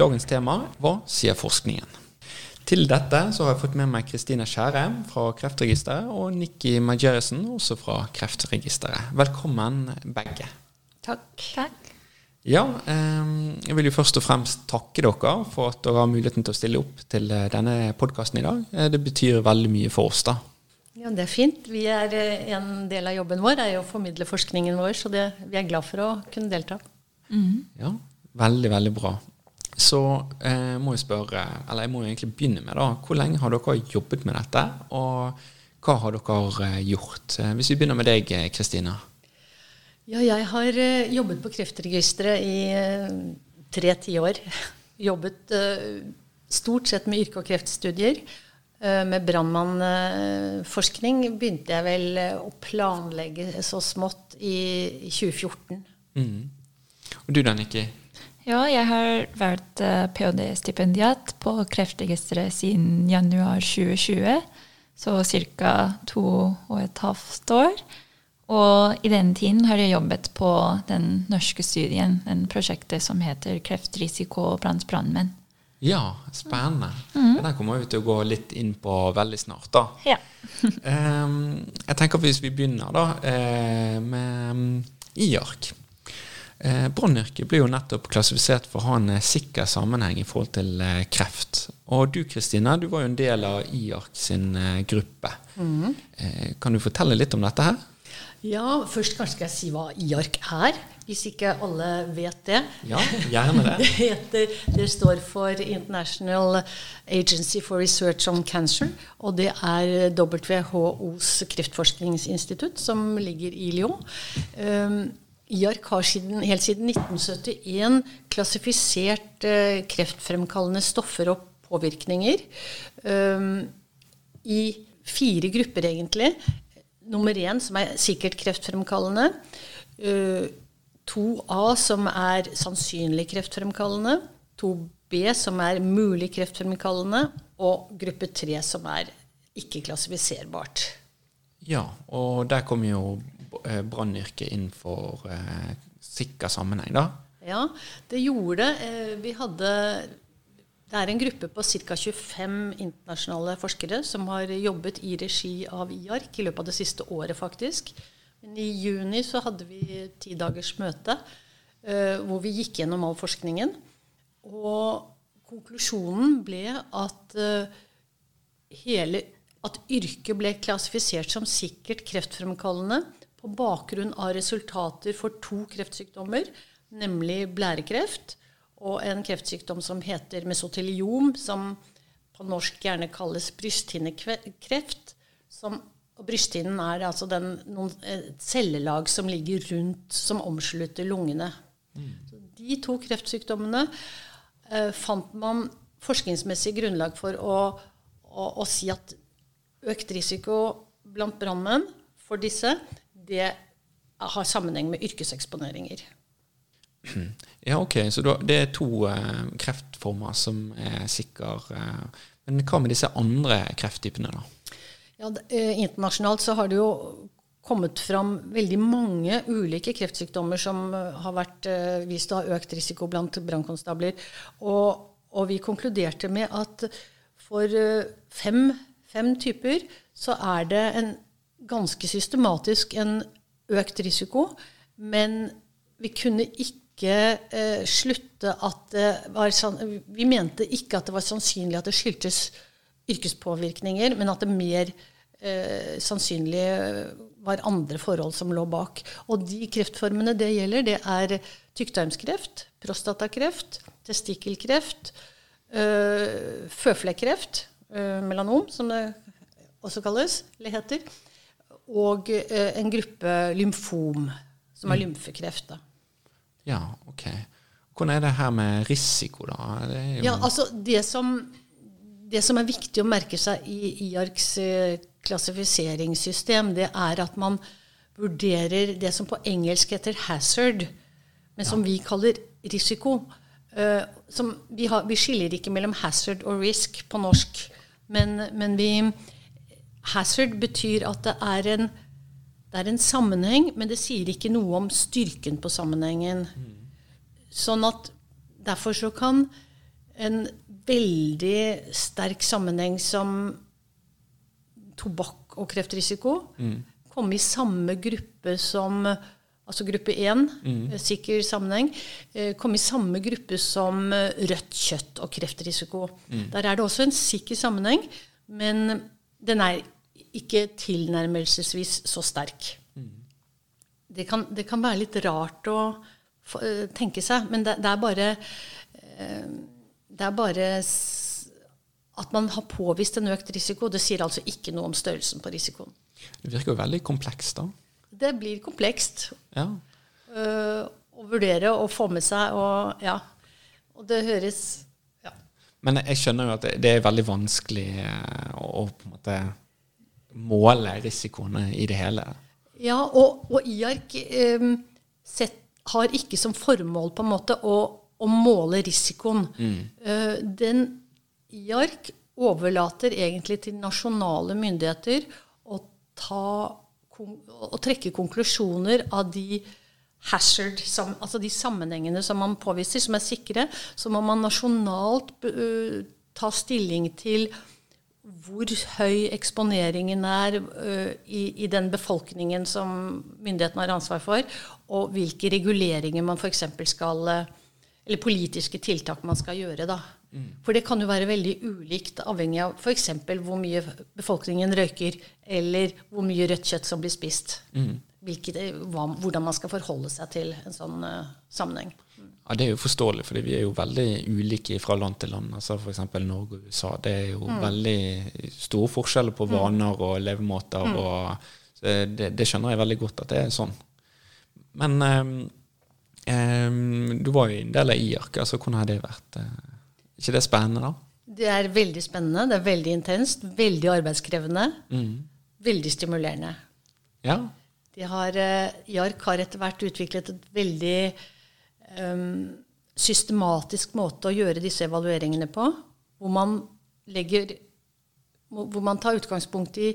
Dagens tema Hva sier forskningen? Til dette så har jeg fått med meg Kristine Skjære fra Kreftregisteret og Nikki Majerisen, også fra Kreftregisteret. Velkommen begge. Takk. Takk. Ja, eh, jeg vil jo først og fremst takke dere for at dere har muligheten til å stille opp til eh, denne podkasten i dag. Eh, det betyr veldig mye for oss, da. Ja, Det er fint. Vi er, en del av jobben vår er jo å formidle forskningen vår, så det, vi er glad for å kunne delta. Mm. Ja, veldig, veldig bra. Så eh, må jeg spørre, eller jeg må egentlig begynne med da, hvor lenge har dere jobbet med dette, og hva har dere eh, gjort? Eh, hvis vi begynner med deg, eh, Kristina. Ja, jeg har jobbet på Kreftregisteret i tre tiår. jobbet stort sett med yrke- og kreftstudier. med brannmannforskning begynte jeg vel å planlegge så smått i, i 2014. Mm. Og du da, Nikki? Ja, jeg har vært uh, ph.d.-stipendiat på Kreftregisteret siden januar 2020. Så ca. to og et halvt år. Og i den tiden har jeg jobbet på den norske studien, den prosjektet som heter Kreftrisiko blant brannmenn. Ja, spennende. Mm. Den kommer vi til å gå litt inn på veldig snart. da. Ja. um, jeg tenker Hvis vi begynner da uh, med um, IARC. Eh, Brannyrket blir jo nettopp klassifisert for å ha en eh, sikker sammenheng i forhold til eh, kreft. Og du Kristina, du var jo en del av IARC sin eh, gruppe. Mm. Eh, kan du fortelle litt om dette her? Ja, først kanskje skal jeg si hva IARC er, hvis ikke alle vet det. Ja, gjerne Det Det, heter, det står for International Agency for Research on Cancer. Og det er WHOs kreftforskningsinstitutt, som ligger i Lyon. Um, IARC har siden, helt siden 1971 klassifisert eh, kreftfremkallende stoffer og påvirkninger um, i fire grupper, egentlig. Nummer én, som er sikkert kreftfremkallende. Uh, 2A, som er sannsynlig kreftfremkallende. 2B, som er mulig kreftfremkallende. Og gruppe 3, som er ikke klassifiserbart. Ja, og der kommer jo Eh, brannyrket innenfor eh, sikker sammenheng, da? Ja, det gjorde det. Eh, vi hadde det er en gruppe på ca. 25 internasjonale forskere som har jobbet i regi av IARC i løpet av det siste året, faktisk. Men I juni så hadde vi ti dagers møte uh, hvor vi gikk gjennom all forskningen. Og konklusjonen ble at hele at yrket ble klassifisert som sikkert kreftfremkallende på bakgrunn av resultater for to kreftsykdommer, nemlig blærekreft og en kreftsykdom som heter mesoteliom, som på norsk gjerne kalles brysthinnekreft. Som, og brysthinnen er altså den, noen cellelag som ligger rundt, som omslutter lungene. Mm. de to kreftsykdommene eh, fant man forskningsmessig grunnlag for å, å, å si at økt risiko blant brannmenn for disse det har sammenheng med yrkeseksponeringer. Ja, ok. Så det er to uh, kreftformer som er sikre. Uh, men hva med disse andre krefttypene, da? Ja, uh, internasjonalt så har det jo kommet fram veldig mange ulike kreftsykdommer som har vært vist å ha økt risiko blant brannkonstabler. Og, og, vi konkluderte med at for fem, fem typer så er det en ganske systematisk en økt risiko, men vi kunne ikke eh, slutte at det var Vi mente ikke at det var sannsynlig at det skyldtes yrkespåvirkninger, men at det mer eh, sannsynlig var andre forhold som lå bak. Og de kreftformene det gjelder, det er tykktarmskreft, prostatakreft, testikkelkreft, øh, føflekkreft, øh, melanom, som det også kalles, eller heter, og eh, en gruppe lymfom, som er lymfekreft. da. Ja, ok. Hvordan er det her med risiko, da? Det Ja, altså det som, det som er viktig å merke seg i IARCs eh, klassifiseringssystem, det er at man vurderer det som på engelsk heter hazard, men som vi kaller risiko. Uh, som vi, har, vi skiller ikke mellom hazard og risk på norsk, men, men vi Hazard betyr at det er en det er en sammenheng, men det sier ikke noe om styrken på sammenhengen. Sånn at derfor så kan en veldig sterk sammenheng som tobakk og kreftrisiko komme i samme gruppe som Altså gruppe 1, sikker sammenheng, eh, komme i samme gruppe som eh, rødt kjøtt og kreftrisiko. Der er det også en sikker sammenheng, men den er ikke tilnærmelsesvis så sterk. Det kan, det kan være litt rart å eh, tenke seg, men det, det er bare eh, Det er bare at man har påvist en økt risiko. Det sier altså ikke noe om størrelsen på risikoen. Det virker jo veldig komplekst, da. Det blir komplekst Ja. uh, å vurdere og få med seg, og ja. Og det høres. Men jeg skjønner jo at det, er veldig vanskelig eh, å, på en måte måle risikoene i det hele. Ja, og, og IARC eh, har ikke som formål på en måte å, å måle risikoen. Eh, den IARC overlater egentlig til nasjonale myndigheter å, ta, å trekke konklusjoner av de hazard, altså de sammenhengene som man påviser, som er sikre. Så må man nasjonalt uh, ta stilling til hvor høy eksponeringen er uh, i, i den befolkningen som myndighetene har ansvar for, og hvilke reguleringer man f.eks. skal ø, Eller politiske tiltak man skal gjøre. da. For det kan jo være veldig ulikt, avhengig av f.eks. hvor mye befolkningen røyker, eller hvor mye rødt kjøtt som blir spist. Hvilket, hva, hvordan man skal forholde seg til en sånn uh, sammenheng. Ja, Det er jo forståelig, fordi vi er jo veldig ulike fra land til land. altså F.eks. Norge og USA. Det er jo veldig store forskjeller på vaner og levemåter. og så det, det skjønner jeg veldig godt at det er sånn. Men um, um, du var jo en del av IARC. altså Hvordan har det vært? Er ikke det spennende, da? Det er veldig spennende, det er veldig intenst, veldig arbeidskrevende. Veldig stimulerende. Ja. Har, JARK IARC har etter hvert utviklet et veldig um, systematisk måte å gjøre disse evalueringene på, hvor man legger hvor man tar utgangspunkt i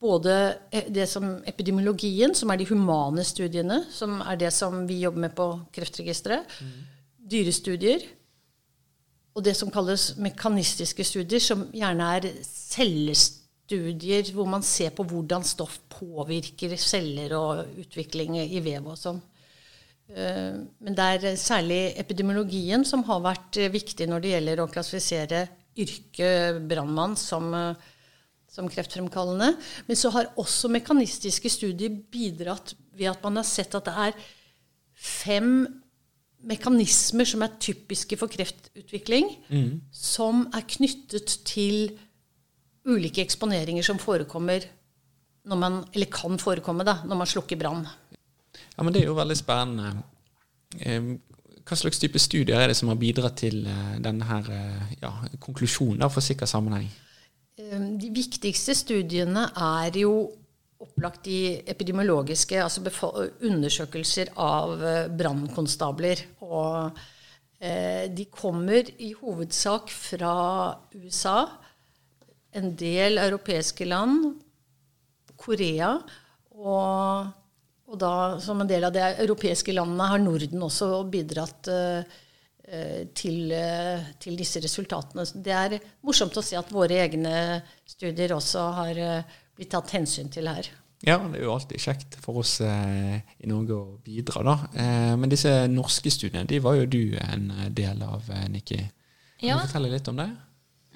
både eh, det som epidemiologien, som er de humane studiene, som er det som vi jobber med på Kreftregisteret, dyrestudier, og det som kalles mekanistiske studier, som gjerne er cellestudier hvor man ser på hvordan stoff påvirker celler og utvikling i vev og sånn. Eh, Men det er særlig epidemiologien som har vært eh, viktig når det gjelder å klassifisere yrket brannmann som, eh, som kreftfremkallende. Men så har også mekanistiske studier bidratt ved at man har sett at det er fem mekanismer som er typiske for kreftutvikling, som er knyttet til ulike eksponeringer som forekommer når man, eller kan forekomme da, når man slukker brann. ja, men det er jo veldig spennende. Ehm, Hva slags type studier er det som har bidratt til eh, denne her, eh, ja, konklusjonen for sikker sammenheng? Eh, De viktigste studiene er jo opplagt de epidemiologiske, altså undersøkelser av eh, brannkonstabler. Og eh, de kommer i hovedsak fra USA, en del europeiske land, Korea og, og da som en del av de europeiske landene har Norden også bidratt eh, eh, til, eh, til disse resultatene. Det er morsomt å se at våre egne studier også har blitt tatt hensyn til her. Ja, det er jo alltid kjekt for oss eh, i Norge å bidra, da. Eh, men disse norske studiene, de var jo du en del av, Nikki. Kan Ja. du fortelle litt om det?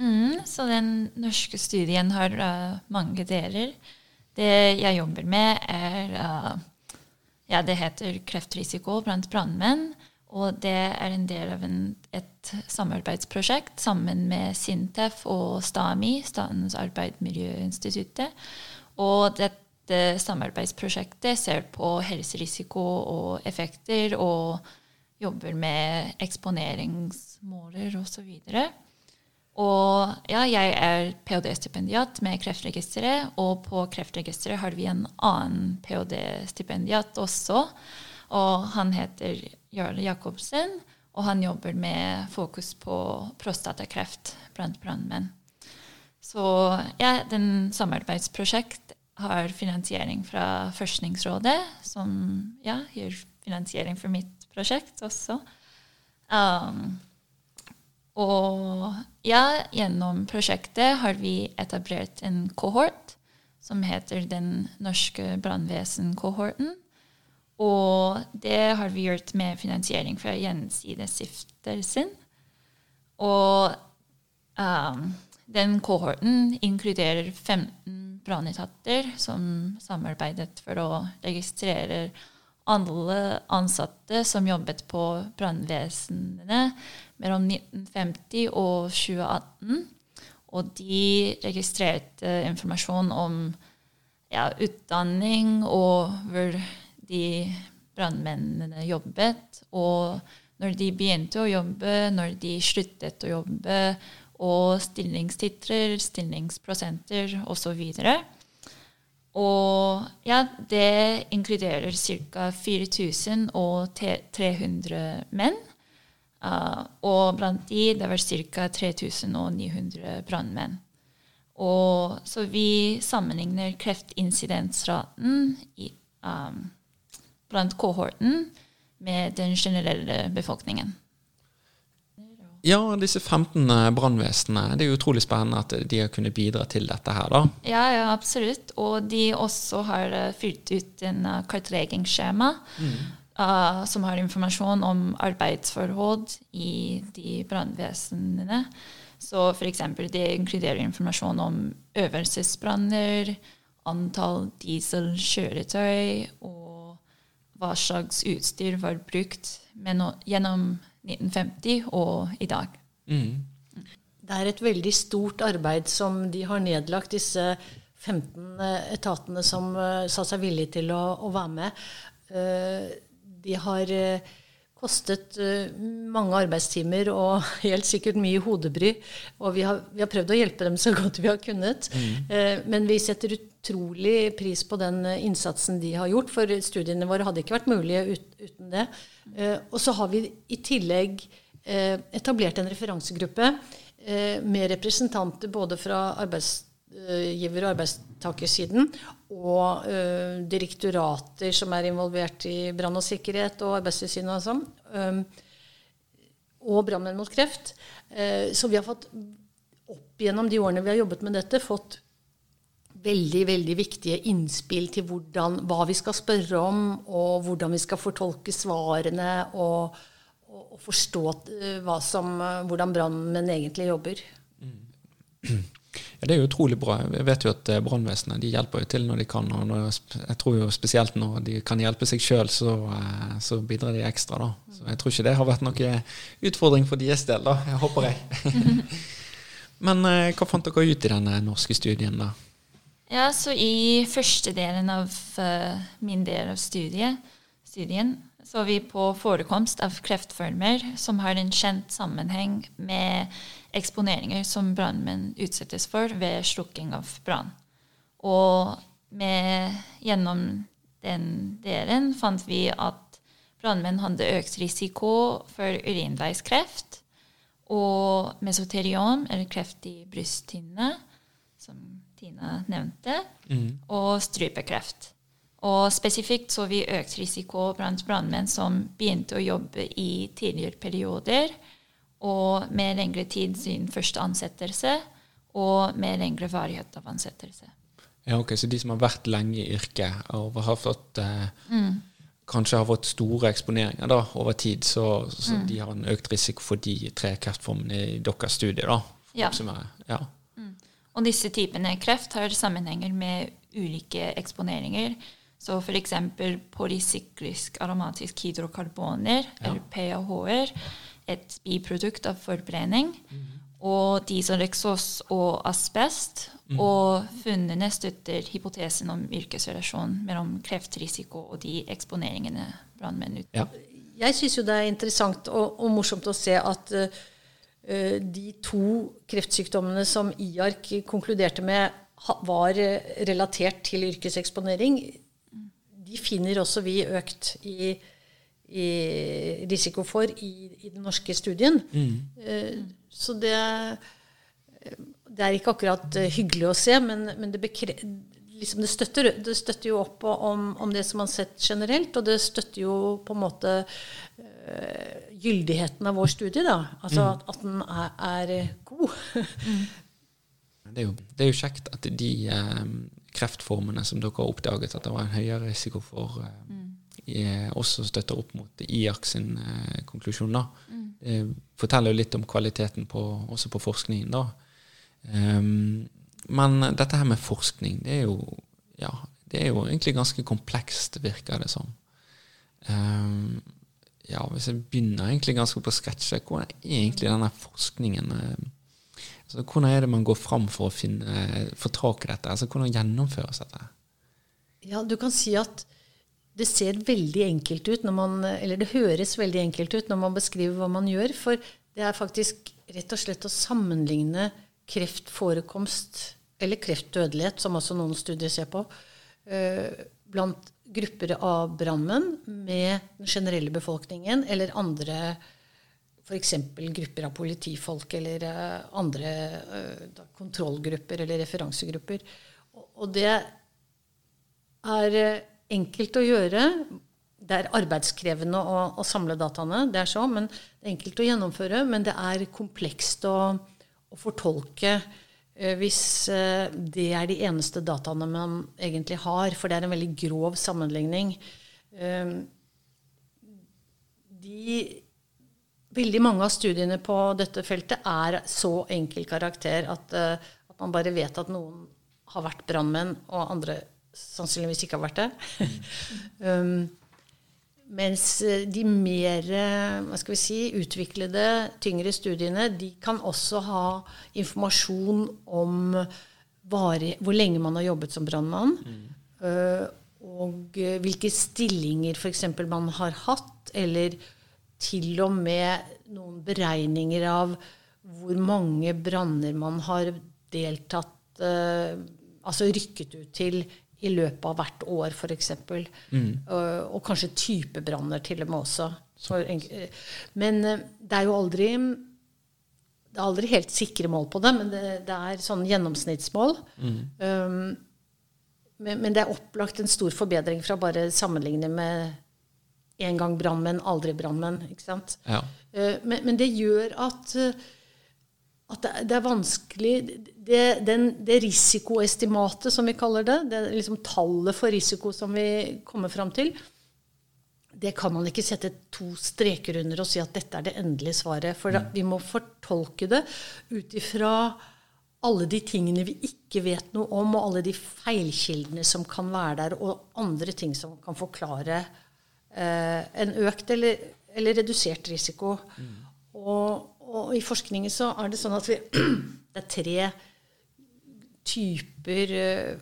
Mm, så den norske studien har uh, mange deler. Det jeg jobber med, er uh, Ja, det heter kreftrisiko blant brannmenn. Og det er en del av en, et samarbeidsprosjekt sammen med Sintef og STAMI, Statens arbeidsmiljøinstituttet. Og dette samarbeidsprosjektet ser på helserisiko og effekter og jobber med eksponeringsmåler osv. Og ja, jeg er ph.d.-stipendiat med Kreftregisteret, og på Kreftregisteret har vi en annen ph.d.-stipendiat også. Og han heter Jarle Jacobsen, og han jobber med fokus på prostatakreft blant brannmenn. Så ja, den samarbeidsprosjekt har finansiering fra Forskningsrådet, som ja, gir finansiering for mitt prosjekt også. Um, og ja, gjennom prosjektet har vi etablert en kohort som heter Den norske brannvesen-kohorten. Og det har vi gjort med finansiering fra Gjensidestiftelsen. Og um, den kohorten inkluderer 15 brannetater som samarbeidet for å registrere alle ansatte som jobbet på brannvesenene mellom 1950 og 2018. Og de registrerte informasjon om ja, utdanning og hvor de brannmennene jobbet. Og når de begynte å jobbe, når de sluttet å jobbe, og stillingstitler, stillingsprosenter osv. Og ja, det inkluderer ca. 4300 menn. Uh, og blant de det var ca. 3900 brannmenn. Og så vi sammenligner kreftinsidensraten i, um, blant kohorten med den generelle befolkningen. Ja, disse 15 brannvesenene. Det er utrolig spennende at de har kunnet bidra til dette her, da. Ja, ja absolutt. Og de også har uh, fylt ut en kartleggingsskjema. Mm uh, som har informasjon om arbeidsforhold i de brannvesenene. Så f.eks. det inkluderer informasjon om øvelsesbranner, antall dieselkjøretøy og hva slags utstyr var brukt no gjennom 1950 og i dag. Mm. Det er et veldig stort arbeid som de har nedlagt, disse 15 etatene som uh, sa seg villige til å, å være med. De har eh, kostet eh, mange arbeidstimer og helt sikkert mye hodebry. Og vi har, vi har, prøvd å hjelpe dem så godt vi har kunnet. Mm. Eh, men vi setter utrolig pris på den innsatsen de har gjort, for studiene våre hadde ikke vært mulige uten det. Og så har vi i tillegg etablert en referansegruppe med representanter både fra arbeidsgiver- og arbeidstakersiden og uh, direktorater som er involvert i brann og sikkerhet og Arbeidstilsynet og sånn. Um, og Brannmenn mot kreft. Så vi har fått opp gjennom de årene vi har jobbet med dette, fått veldig veldig viktige innspill til hvordan, hva vi skal spørre om, og hvordan vi skal fortolke svarene, og, og forstå uh, som, hvordan brannmenn egentlig jobber. Mm. Ja, Det er jo utrolig bra. Jeg vet jo at eh, brannvesenet hjelper jo til når de kan. og når, Jeg tror jo spesielt når de kan hjelpe seg sjøl, så, eh, så, bidrar de ekstra. da. Så Jeg tror ikke det har vært noen utfordring for deres del, da. Jeg håper jeg. Men eh, hva fant dere ut i denne norske studien, da? Ja, så I første delen av min del av studiet, studien så vi på forekomst av kreftformer som har en kjent sammenheng med eksponeringer som brannmenn utsettes for ved slukking av brann. Og med, gjennom den delen fant vi at brannmenn hadde økt risiko for urinveiskreft og mesoteriom, eller kreft i brysthinne, som Tina nevnte, mm. og strupekreft. Og spesifikt så vi økt risiko blant brannmenn som begynte å jobbe i tidligere perioder, og med lengre tid siden første ansettelse og med lengre varighet av ansettelse. Ja, ok, Så de som har vært lenge i yrket og har fått, eh, mm. kanskje har fått store eksponeringer da, over tid, så, så mm. de har en økt risiko for de tre kreftformene i deres studie? da, ja. ja. Mm. Og disse typene kreft har sammenhenger med ulike eksponeringer, Så f.eks. polysyklisk aromatisk hydrokarboner, eller PAH-er, et biprodukt av forbrenning. Og dieseleksos og asbest. Og funnene støtter hypotesen om yrkesrelasjon mellom kreftrisiko og de eksponeringene brannmenn ut. Ja. Jeg syns jo det er interessant og, og morsomt å se at uh, de to kreftsykdommene som IARC konkluderte med ha, var uh, relatert til yrkeseksponering, de finner også vi økt i, i risiko for i, i, den norske studien. Uh, så det, det er ikke akkurat hyggelig å se, men, men det bekre, liksom det, støtter, det, støtter, jo opp om, om, det som man har sett generelt, og det støtter jo på en måte uh, gyldigheten av vår studie. da, Altså mm. at, at, den er, er god. mm. det, er jo, det, er jo, kjekt at de kreftformene som dere har oppdaget at det var en høyere risiko for, uh, mm. også støtter opp mot IARC sin konklusjon. da. Det forteller jo litt om kvaliteten på, også på forskningen. da. Um, men dette her med forskning, det er jo, ja, det er jo egentlig ganske komplekst, virker det som. Um, ja, hvis jeg begynner egentlig ganske på å hvor hvordan er egentlig denne forskningen altså, Hvordan er det man går fram for å få tak i dette? Altså, hvordan gjennomføres dette? Ja, du kan si at det ser veldig enkelt ut, når man, eller det høres veldig enkelt ut når man beskriver hva man gjør. For det er faktisk rett og slett å sammenligne kreftforekomst eller kreftdødelighet, som også noen studier ser på, eh, blant grupper av brannmenn med den generelle befolkningen eller andre f.eks. grupper av politifolk eller eh, andre eh, kontrollgrupper eller referansegrupper. Og det er enkelt å gjøre. Det er arbeidskrevende å, å samle dataene, det er så, men det er enkelt å gjennomføre. Men det er komplekst å, å fortolke Eh, hvis eh, det er de eneste dataene man egentlig har, for det er en veldig grov sammenligning eh, de, Veldig mange av studiene på dette feltet er så enkel karakter at, at man bare vet at noen har vært brannmenn, og andre sannsynligvis ikke har vært det. um, Mens eh, de mer eh, hva skal vi si, utviklede, tyngre studiene de kan også ha informasjon om varig, hvor lenge man har jobbet som brannmann. Mm. Og hvilke stillinger f.eks. man har hatt, eller til og med noen beregninger av hvor mange branner man har deltatt Altså rykket ut til i løpet av hvert år, f.eks. Mm. Og, og kanskje typebranner til og med også. men eh, det er jo aldri det er aldri helt sikre mål på det, men det, det er sånn gjennomsnittsmål. Mm. Um, men, men, det er opplagt en stor forbedring fra bare sammenligne med en gang brannmenn, aldri brannmenn. Ja. Uh, men, men, det gjør at uh, at det, det, er vanskelig det, den, det, risikoestimatet, som vi kaller det, det liksom tallet for risiko som vi kommer fram til, det kan man ikke sette to streker under og si at dette er det endelige svaret. For da, vi må fortolke det ut ifra alle de tingene vi ikke vet noe om, og alle de feilkildene som kan være der, og andre ting som kan forklare eh, en økt eller, eller redusert risiko. Mm. Og, og i forskningen så er det sånn at vi, det er tre typer eh,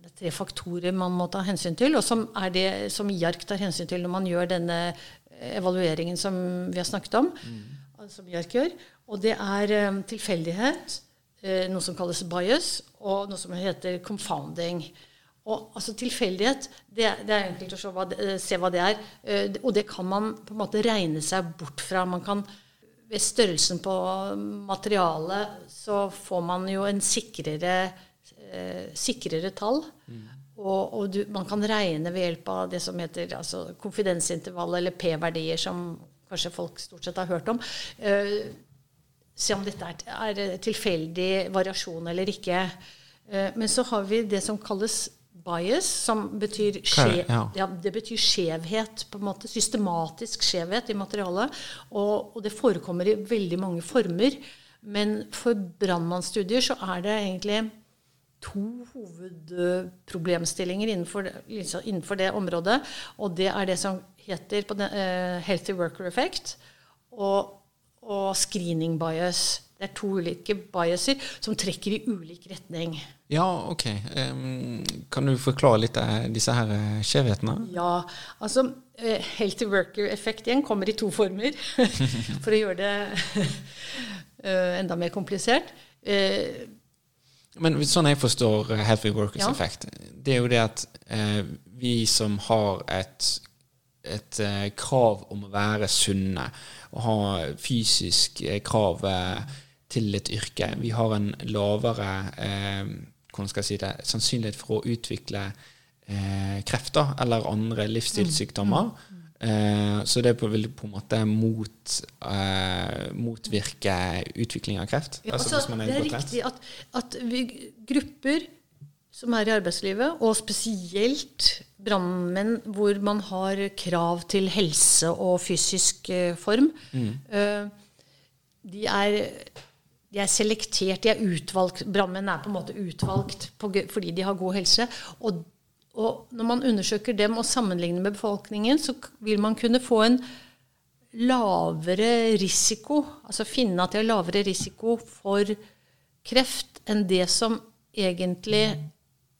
Det er tre faktorer man må ta hensyn til, og som er det som IARC tar hensyn til når man gjør denne evalueringen som vi har snakket om. Mm. Som IARC gjør. Og det er tilfeldighet, noe som kalles bias, og noe som heter confounding. Og altså Tilfeldighet det, det, er enkelt å se hva det, se hva det er. Uh, og det kan man på en måte regne seg bort fra. Man kan ved størrelsen på materialet så får man jo en sikrere, eh, sikrere tall. Mm. Og, og du, man kan regne ved hjelp av det som heter altså, konfidensintervall, eller P-verdier, som kanskje folk stort sett har hørt om. Eh, se om dette er, er tilfeldig variasjon eller ikke. Eh, men så har vi det som kalles bias, som betyr, skje, ja, det betyr skjevhet. på en måte, Systematisk skjevhet i materialet. Og, og, det forekommer i veldig mange former. Men for brannmannsstudier så er det egentlig to hovedproblemstillinger innenfor, liksom innenfor det området. Og det er det som heter på den, uh, healthy worker effect og, og screening bias. Det er to ulike biaser som trekker i ulik retning. Ja, ok. Um, kan du forklare litt av disse her eh, skjevhetene? Ja, altså eh, Healthy worker-effekt igjen kommer i to former. for å gjøre det eh, enda mer komplisert. Men sånn jeg forstår Healthy Workers Ja. Effect, det er jo det at vi som har et, et eh, krav om å være sunne, og ha fysisk eh, krav eh, til et yrke, vi har en lavere eh, si det, sannsynlighet for å utvikle eh, krefter eller andre livsstilssykdommer. Eh, så det vil på en måte mot, eh, motvirke utvikling av kreft. Ja, altså altså, det er riktig at, at vi, grupper som er i arbeidslivet, og spesielt brannmenn hvor man har krav til helse og fysisk eh, form, Mm. eh, de, er, de er selektert, de er utvalgt. Brannmenn er på en måte utvalgt på, fordi de har god helse. Og, og når man undersøker dem og sammenligner med befolkningen, så vil man kunne få en lavere risiko, altså finne at de har lavere risiko for kreft enn det som egentlig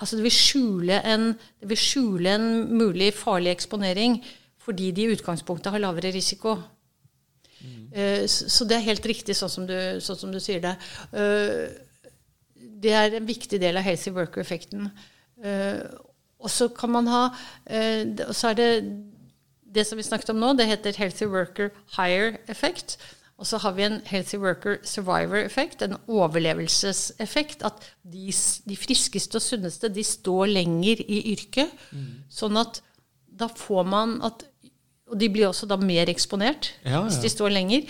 Altså det vil skjule en, vil skjule en mulig farlig eksponering fordi de i utgangspunktet har lavere risiko. Eh, Så det er helt riktig sånn som du, sånn som du sier det. Eh, Det er en viktig del av healthy worker-effekten. Eh, Og så kan man ha Og så er det det som vi snakket om nå, det heter healthy worker higher effect. Og så har vi en healthy worker survivor-effekt, en overlevelseseffekt. At de, de friskeste og sunneste de står lenger i yrket. Sånn at da får man at Og de blir også da mer eksponert Ja, ja. hvis de står lenger.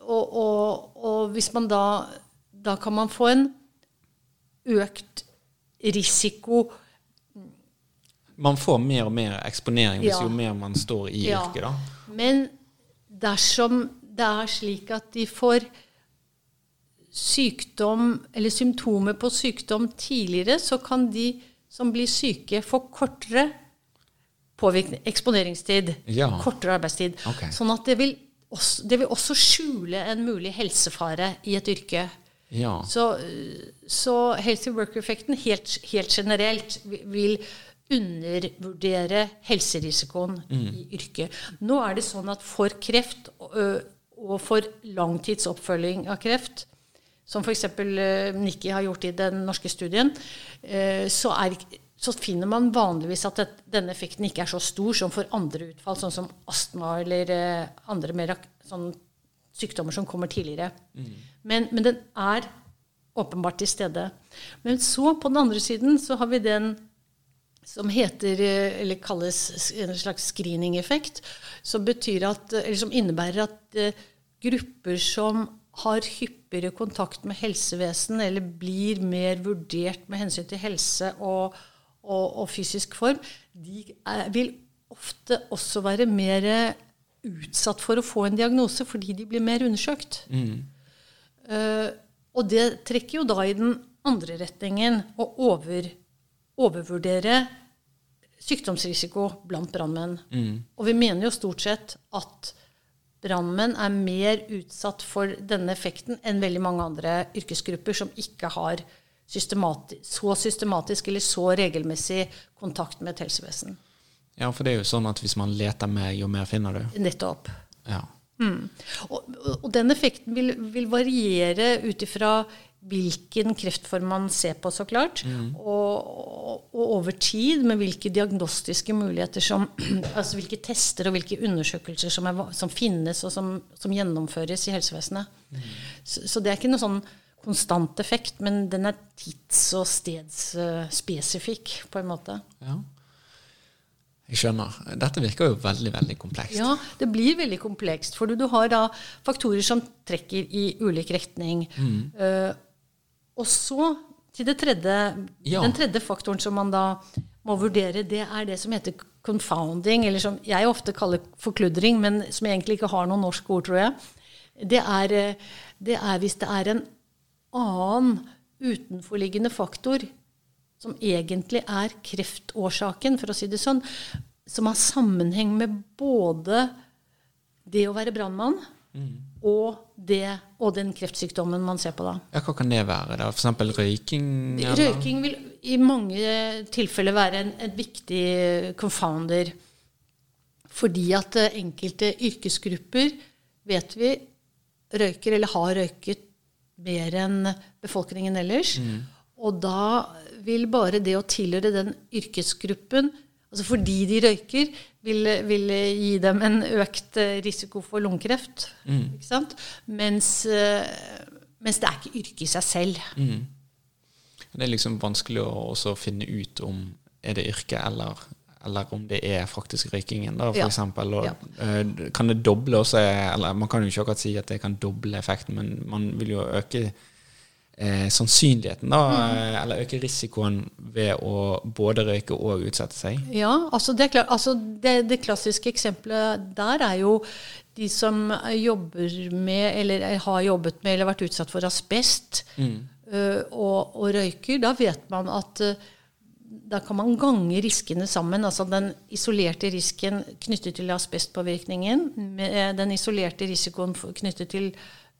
Og, og, og hvis man da Da kan man få en økt risiko Man får mer og mer eksponering hvis Ja. jo mer man står i yrket, da. Men dersom det er slik at de får sykdom eller symptomer på sykdom tidligere, så kan de som blir syke, få kortere eksponeringstid. Ja. Kortere arbeidstid. Okay. Sånn at det vil, også, det vil også skjule en mulig helsefare i et yrke. Ja. Så, så healthy worker-effekten helt, helt generelt vil undervurdere helserisikoen i yrket. Nå er det sånn at for kreft og for langtidsoppfølging av kreft, som f.eks. Nikki har gjort i den norske studien, så, er, ikke- så finner man vanligvis at det, denne effekten ikke er så stor som for andre utfall, sånn som astma eller eh, andre mer sånn sykdommer som kommer tidligere. Men, men den er åpenbart til stede. Men så, på den andre siden, så har vi den som heter, eh, eller kalles en slags screening-effekt, som, eller som innebærer at eh, grupper som har hyppigere kontakt med helsevesen, eller blir mer vurdert med hensyn til helse og, og, og fysisk form, de er, vil ofte også være mer utsatt for å få en diagnose fordi de blir mer undersøkt. Eh, og det trekker jo da i den andre retningen å over, overvurdere sykdomsrisiko blant brannmenn. Og vi mener jo stort sett at brannmenn er mer utsatt for denne effekten enn veldig mange andre yrkesgrupper som ikke har systemati så systematisk eller så regelmessig kontakt med et helsevesen. ja, for det er jo sånn at hvis man leter mer, jo mer finner du. Nettopp. Ja. Og, og den effekten vil, vil variere ut ifra hvilken kreftform man ser på, så klart. Og, og, og over tid med hvilke diagnostiske muligheter som Altså hvilke tester og hvilke undersøkelser som, er, som finnes og som, som gjennomføres i helsevesenet. Så, så det er ikke noe sånn konstant effekt, men den er tids- og stedsspesifikk, på en måte. ja. Jeg skjønner. Dette virker jo veldig, veldig komplekst. Ja, det blir veldig komplekst. For du, har da faktorer som trekker i ulik retning. Eh, og så til det tredje, Ja. den tredje faktoren som man da må vurdere, det er det som heter confounding, eller som jeg ofte kaller forkludring, men som egentlig ikke har noe norsk ord, tror jeg. Det er, eh, det er hvis det er en annen utenforliggende faktor som egentlig er kreftårsaken, for å si det sånn, som har sammenheng med både det å være brannmann og, det, og den kreftsykdommen man ser på da. Ja, Hva kan det være? da? F.eks. røyking? eller? Røyking vil i mange tilfeller være en, en viktig confounder. Fordi at eh, enkelte yrkesgrupper, vet vi, røyker eller har røyket mer enn befolkningen ellers. Og da vil bare det å tilhøre den yrkesgruppen, altså fordi de røyker, vil, vil gi dem en økt eh, risiko for lungekreft. Ikke sant? Mens, eh, mens det er ikke yrket i seg selv. Det er liksom vanskelig å finne ut om er det yrke eller, eller om det er faktisk røykingen, da, for Ja. eksempel. Og, Ja. eh, kan det doble også Eller man kan jo ikke akkurat si at det kan doble effekten, men man vil jo øke eh, sannsynligheten, da, Mm. eh, eller øke risikoen ved å både røyke og utsette seg. Ja, altså det, klart, altså det, det klassiske eksempelet der er jo de som jobber med, eller har jobbet med, eller vært utsatt for asbest øh, og, og røyker. Da vet man at da kan man gange riskene sammen. Altså den isolerte risken knyttet til asbestpåvirkningen med den isolerte risikoen knyttet til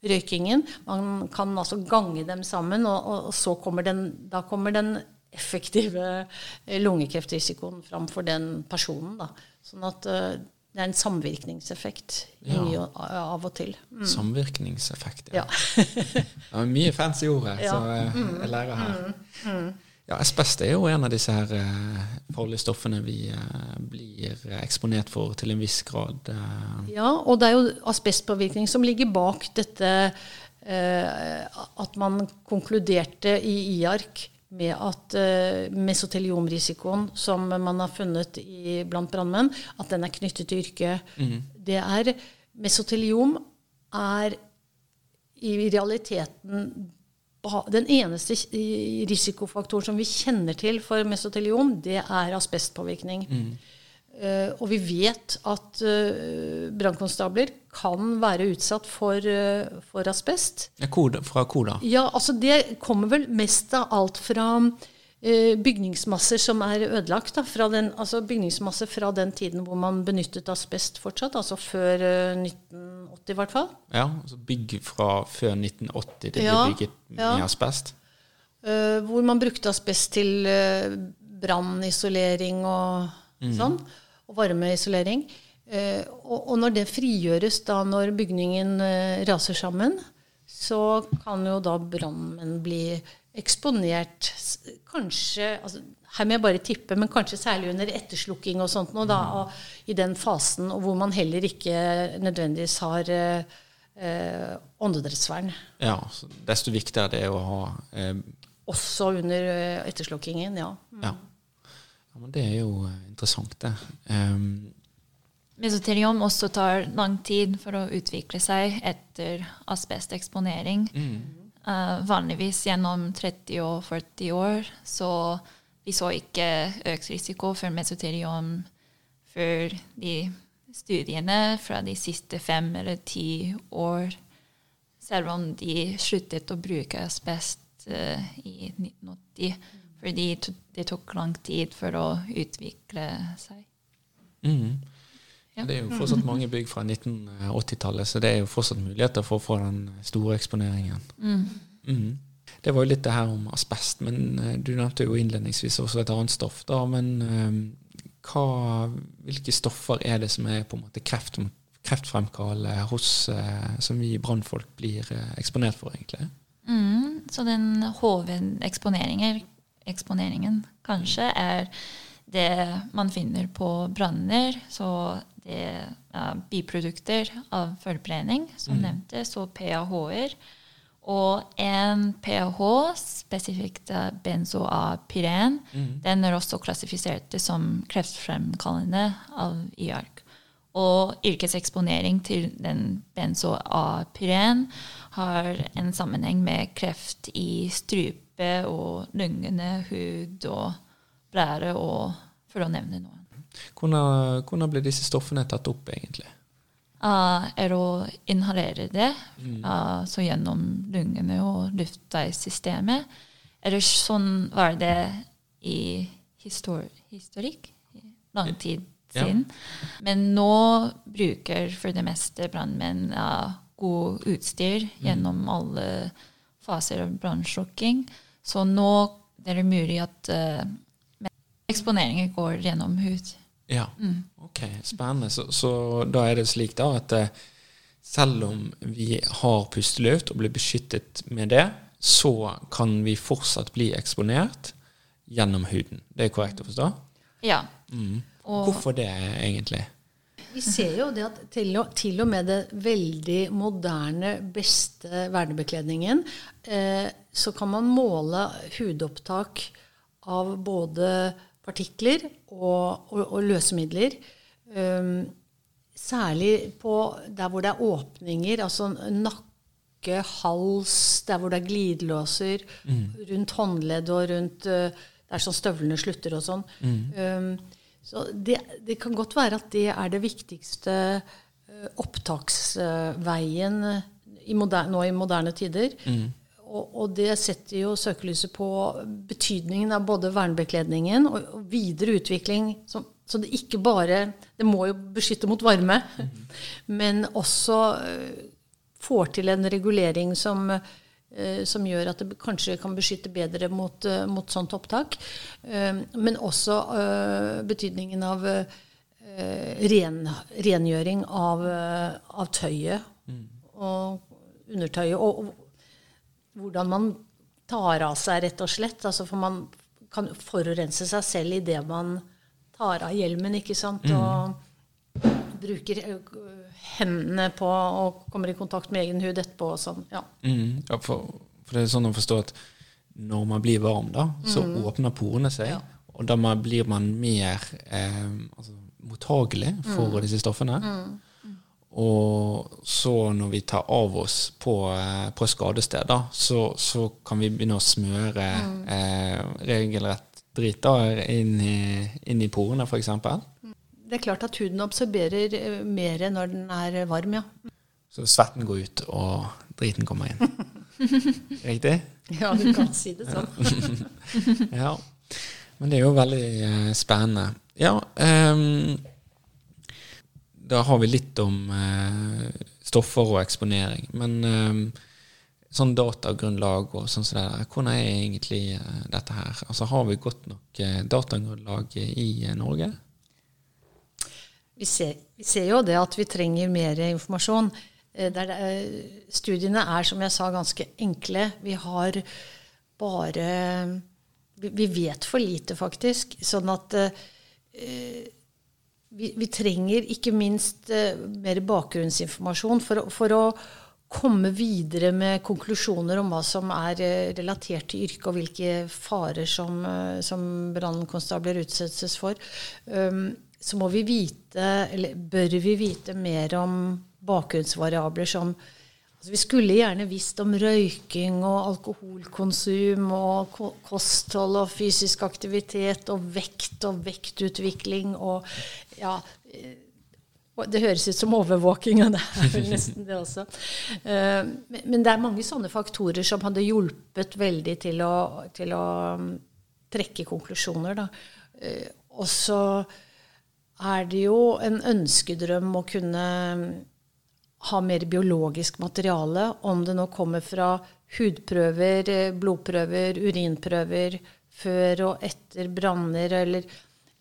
røykingen. Man kan altså gange dem sammen, og, og, og så kommer den, da kommer den effektive eh, lungekreftrisikoen fram for den personen. Da. Sånn at eh, det er en samvirkningseffekt Ja. mye av og til. Samvirkningseffekt. Ja. Ja, mye fancy ord her, Ja. så eh, jeg lærer her. Ja, Asbest er jo en av disse her eh, farlige stoffene vi eh, blir eksponert for til en viss grad. eh. Ja, og det er jo asbestpåvirkning som ligger bak dette at man konkluderte i IARC med at mesoteliomrisikoen som man har funnet i, blant brannmenn, at den er knyttet til yrket. Det er Mesoteliom er i realiteten den eneste risikofaktoren som vi kjenner til for mesoteliom, det er asbestpåvirkning. Eh, og vi vet at uh, brannkonstabler kan være utsatt for, uh, for asbest. Ja, kode, fra hvor da? Ja, altså Det kommer vel mest av alt fra bygningsmasser som er ødelagt. Da, fra den, altså bygningsmasse fra den tiden hvor man benyttet asbest fortsatt, altså før eh, 1980 i hvert fall. Ja, altså Bygg fra før 1980 det Ja, ble bygget med ja. asbest? Uh, hvor man brukte asbest til uh, brannisolering og sånn. Og varmeisolering. Uh, og, og når det frigjøres da når bygningen eh, raser sammen, så kan jo da brannmenn bli eksponert kanskje altså, Her må jeg bare tippe, men kanskje særlig under etterslukking og sånt. nå, da, og I den fasen og hvor man heller ikke nødvendigvis har eh, åndedrettsvern. Ja, desto viktigere det er å ha eh, Også under eh, etterslukkingen, ja. ja. ja, men det er jo eh, interessant, det. Um, Mesoteliom også tar lang tid for å utvikle seg etter asbesteksponering. Eh, vanligvis gjennom 30 og 40 år. Så vi så ikke økt risiko for mesoterium før de studiene fra de siste fem eller ti år. Selv om de sluttet å bruke asbest uh, i 1980. Fordi det tok lang tid for å utvikle seg. mm. Ja. Det er jo fortsatt mange bygg fra 1980-tallet, så det er jo fortsatt muligheter for å få den store eksponeringen. Mhm. Det var jo litt det her om asbest, men eh, du nevnte jo innledningsvis også et annet stoff. da, Men eh, hva, hvilke stoffer er det som er på en måte kreft, kreftfremkallende hos, eh, som vi brannfolk blir eksponert for, egentlig? Mm, så den hovedeksponeringen kanskje er det man finner på branner. Så det er biprodukter av forbrenning, som nevnte, så PAH-er. Og en PAH, spesifikt benzoapyren, mm. den er også klassifisert som kreftfremkallende av IARC. Og yrkeseksponering til den benzoapyren har en sammenheng med kreft i strupe og lungene, hud og blære, og for å nevne noen. Hvordan, hvordan ble disse stoffene tatt opp, egentlig? Uh, er å inhalere det, uh, så gjennom lungene og luftveissystemet. Eller sånn var det i histor historikk. Lang tid Ja. siden. Men nå bruker for det meste brannmenn uh, god utstyr gjennom alle faser av brannslukking. Så nå er det mulig at uh, eksponeringer går gjennom hud. Ja, ok, spennende. Så, så da er det slik da at eh, selv om vi har pusteløft og blir beskyttet med det, så kan vi fortsatt bli eksponert gjennom huden. Det er korrekt å forstå? Ja. Mm. Og Hvorfor det, egentlig? Vi ser jo det at til og, til og med det veldig moderne, beste vernebekledningen, eh, så kan man måle hudopptak av både partikler og, og, og løsemidler. Um, særlig på der hvor det er åpninger, altså nakke, hals, der hvor det er glidelåser, rundt håndledd og rundt uh, der som støvlene slutter og sånn. Um, så det, det kan godt være at det er det viktigste uh, opptaksveien i moderne, nå i moderne tider. Og, og det setter jo søkelyset på betydningen av både vernebekledningen og, og videre utvikling. Så, så det ikke bare Det må jo beskytte mot varme, men også uh, får til en regulering som, uh, som gjør at det kanskje kan beskytte bedre mot, uh, mot sånt opptak. Men også betydningen av ren, rengjøring av, av tøyet og undertøyet. Og hvordan man tar av seg, rett og slett. Altså for man kan forurense seg selv idet man tar av hjelmen, ikke sant. Og bruker hendene på og kommer i kontakt med egen hud etterpå og sånn. Ja. Mm, ja, for, for det er sånn å forstå at når man blir varm, da, så åpner porene seg. Ja. Og da blir man mer eh, altså, mottagelig for disse stoffene. Og så når vi tar av oss på, eh, på skadestedet, så, så kan vi begynne å smøre eh, regelrett drit inn i, inn i porene, f.eks. Det er klart at huden absorberer mer når den er varm, ja. Så svetten går ut, og driten kommer inn. Riktig? Ja, du kan si det sånn. Ja. Men det er jo veldig eh, spennende. Ja, ehm, da har vi litt om eh, stoffer og eksponering. Men eh, sånn datagrunnlag og sånn som det der, hvordan er egentlig eh, dette her? Altså Har vi godt nok eh, datagrunnlag i eh, Norge? Vi ser, vi ser jo det at vi trenger mer informasjon. Eh, Der er- studiene er, som jeg sa, ganske enkle. Vi har bare Vi, vi vet for lite, faktisk. Sånn at eh, vi, vi trenger ikke minst eh, mer bakgrunnsinformasjon for, for å komme videre med konklusjoner om hva som er eh, relatert til yrket, og hvilke farer som, eh, som brannkonstabler utsettes for. Um, så må vi vite, eller bør vi vite mer om bakgrunnsvariabler som altså Vi skulle gjerne visst om røyking og alkoholkonsum og kosthold og fysisk aktivitet og vekt og vektutvikling og ja eh, Det høres ut som overvåking, og det er vel nesten det også. Eh, Men det er mange sånne faktorer som hadde hjulpet veldig til å, til å mm, trekke konklusjoner. Da. Eh, Og så er det jo en ønskedrøm å kunne mm, ha mer biologisk materiale, om det nå kommer fra hudprøver, eh, blodprøver, urinprøver før og etter branner, eller,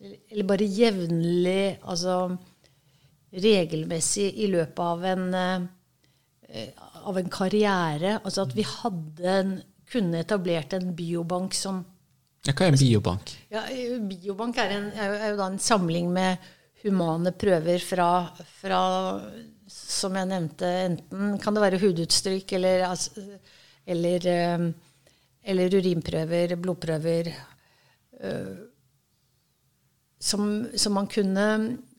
eller bare jevnlig, altså regelmessig i løpet av en, eh, av en karriere. Altså at vi en, kunne etablert en biobank som Ja, hva er en biobank? ja, eh, Biobank er, en, er, jo, er jo da en samling med humane prøver fra, fra Som jeg nevnte, enten kan det være hudutstrykk eller, eller, eh, eller urinprøver, blodprøver eh, som, som man kunne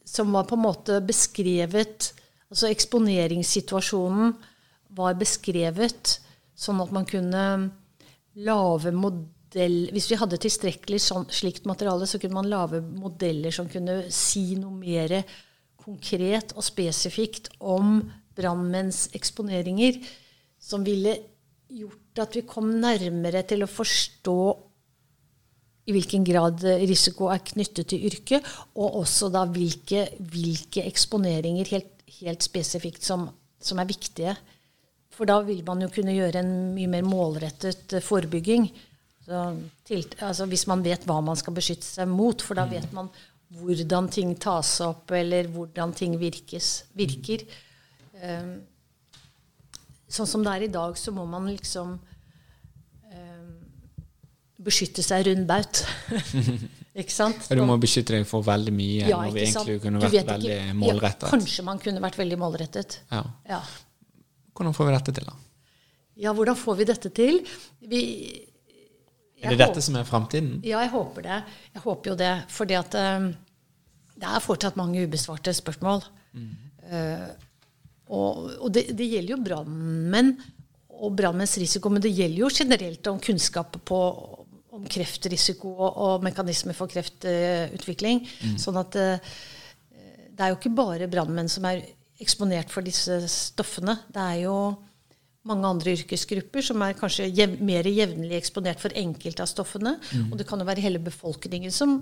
Som var på en måte beskrevet Altså eksponeringssituasjonen var beskrevet sånn at man kunne lage modell Hvis vi hadde tilstrekkelig sånn, slikt materiale, så kunne man lage modeller som kunne si noe mer konkret og spesifikt om brannmenns eksponeringer, som ville gjort at vi kom nærmere til å forstå i hvilken grad risiko er knyttet til yrket, og også da hvilke, hvilke eksponeringer helt, helt spesifikt som, som, er viktige. For da vil man jo kunne gjøre en mye mer målrettet forebygging. Til, altså hvis man vet hva man skal beskytte seg mot, for da mm. vet man hvordan ting tas opp, eller hvordan ting virkes, virker. Um, sånn som det er i dag, så må man liksom um, beskytte seg rundt baut. ikke sant? Du må beskytte deg for veldig mye ja, når vi egentlig kunne vært veldig målrettet. Ja, kanskje man kunne vært veldig målrettet. Ja. ja. Hvordan får vi dette til, da? Ja, hvordan får vi dette til? Vi, er det dette som er framtiden? Ja, jeg håper det. Jeg håper jo det. Fordi at um, det er fortsatt mange ubesvarte spørsmål. Mm. Uh, og, og det, det, gjelder jo brannmenn og brannmenns risiko, men det gjelder jo generelt om kunnskap på, om kreftrisiko og, og mekanismer for kreftutvikling. Mm. Sånn at uh, det er jo ikke bare brannmenn som er eksponert for disse stoffene. Det er jo mange andre yrkesgrupper som er kanskje jev, mer jevnlig eksponert for enkelte av stoffene. Mm. Og det kan jo være hele befolkningen som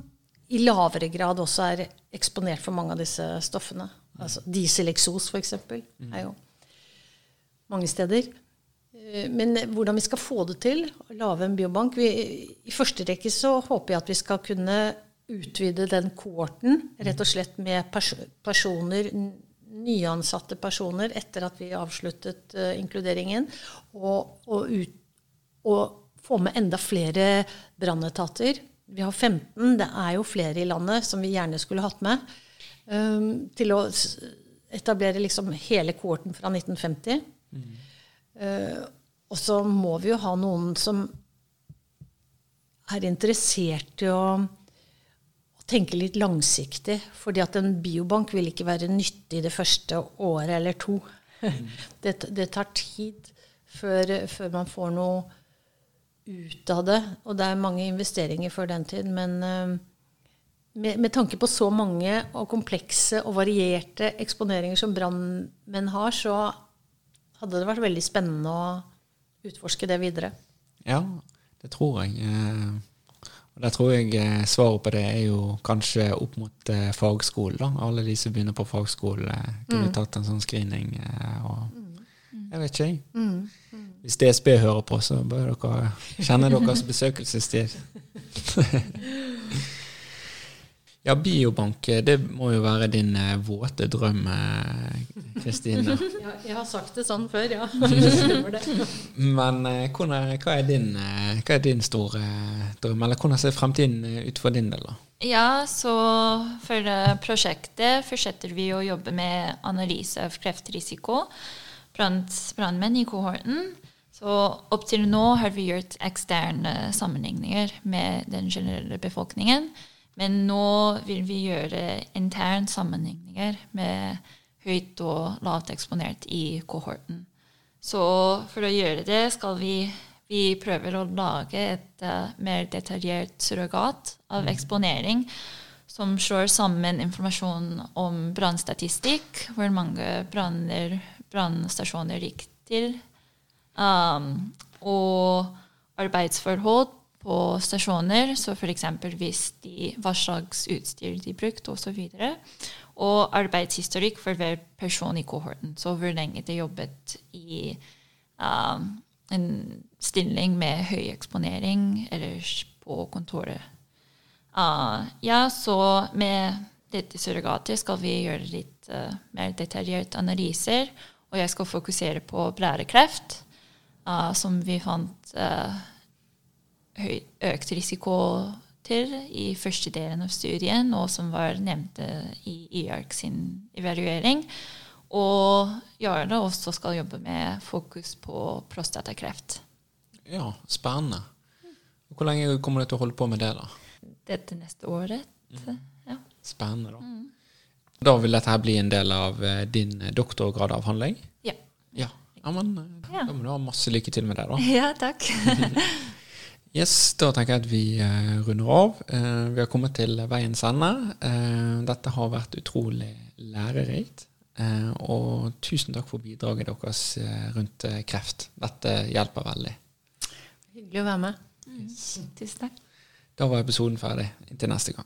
i lavere grad også er eksponert for mange av disse stoffene. Altså Dieseleksos, f.eks., mm. er jo mange steder. Eh, men hvordan vi skal få det til, å lage en biobank vi, I første rekke så håper jeg at vi skal kunne utvide den kohorten, rett og slett med pers personer nyansatte personer etter at vi avsluttet uh, inkluderingen, og, og, ut, og, få med enda flere brannetater. Vi har 15, det er jo flere i landet som vi gjerne skulle hatt med. Um, til å etablere liksom hele kohorten fra 1950. Mm. Uh, og så må vi jo ha noen som er interessert i å tenke litt langsiktig. fordi at en biobank vil ikke være nyttig det første året eller to. Mm. Det, det, tar tid før, før, man får noe ut av det. Og det er mange investeringer før den tid. Men uh, med, med, tanke på så mange og komplekse og varierte eksponeringer som brannmenn har, så hadde det vært veldig spennende å utforske det videre. Ja, det tror jeg. Og Der tror jeg eh, svaret på det er jo kanskje opp mot eh, fagskole. da. Alle de som begynner på fagskole, eh, kunne mm. tatt en sånn screening. Eh, og mm. Jeg vet ikke, jeg. Mm. Hvis DSB hører på, så bør dere kjenne deres besøkelsestid. Ja, biobank, det må jo være din uh, våte drøm, eh, Kristine. ja, jeg har sagt det sånn før, ja. Men uh, hvordan, hva, er din, hva, er din, store drøm, eller hvordan ser fremtiden ut for din del? da? Ja, så for prosjektet fortsetter vi å jobbe med analyse av kreftrisiko blant brannmenn i kohorten. Så opp til nå har vi gjort eksterne sammenligninger med den generelle befolkningen. Men nå vil vi gjøre intern sammenligninger med høyt og lavt eksponert i kohorten. Så for å gjøre det skal vi, vi prøver å lage et uh, mer detaljert surrogat av mm. eksponering som slår sammen informasjon om brannstatistikk, hvor mange brannstasjoner gikk til, um, og arbeidsforhold på stasjoner, så f.eks. hvis de, hva slags utstyr de brukte osv. Og, og arbeidshistorikk for hver person i kohorten. Så hvor lenge de jobbet i um, en stilling med høy eksponering eller på kontoret. Uh, ja, så med dette surrogatet skal vi gjøre litt uh, mer detaljert analyser. Og jeg skal fokusere på blærekreft, uh, som vi fant uh, høy, økt risiko til i første delen av studien, og som var nevnt i IARC sin evaluering. Og Jarle også skal jobbe med fokus på prostatakreft. Ja, spennende. Hvor lenge kommer du til å holde på med det? da? Dette neste året. Mm. Ja. Spennende, da. Mm. Da vil dette her bli en del av eh, din doktorgradavhandling? Ja. Ja, ja men eh, ja. Da må du ha masse lykke til med det, da. Ja, takk. Yes, Da tenker jeg at vi uh, runder av. Uh, vi har kommet til veiens ende. Uh, dette har vært utrolig lærerikt. og tusen takk for bidraget deres rundt kreft. Dette hjelper veldig. Hyggelig å være med. Yes. Tusen takk. Da var episoden ferdig. Inntil neste gang.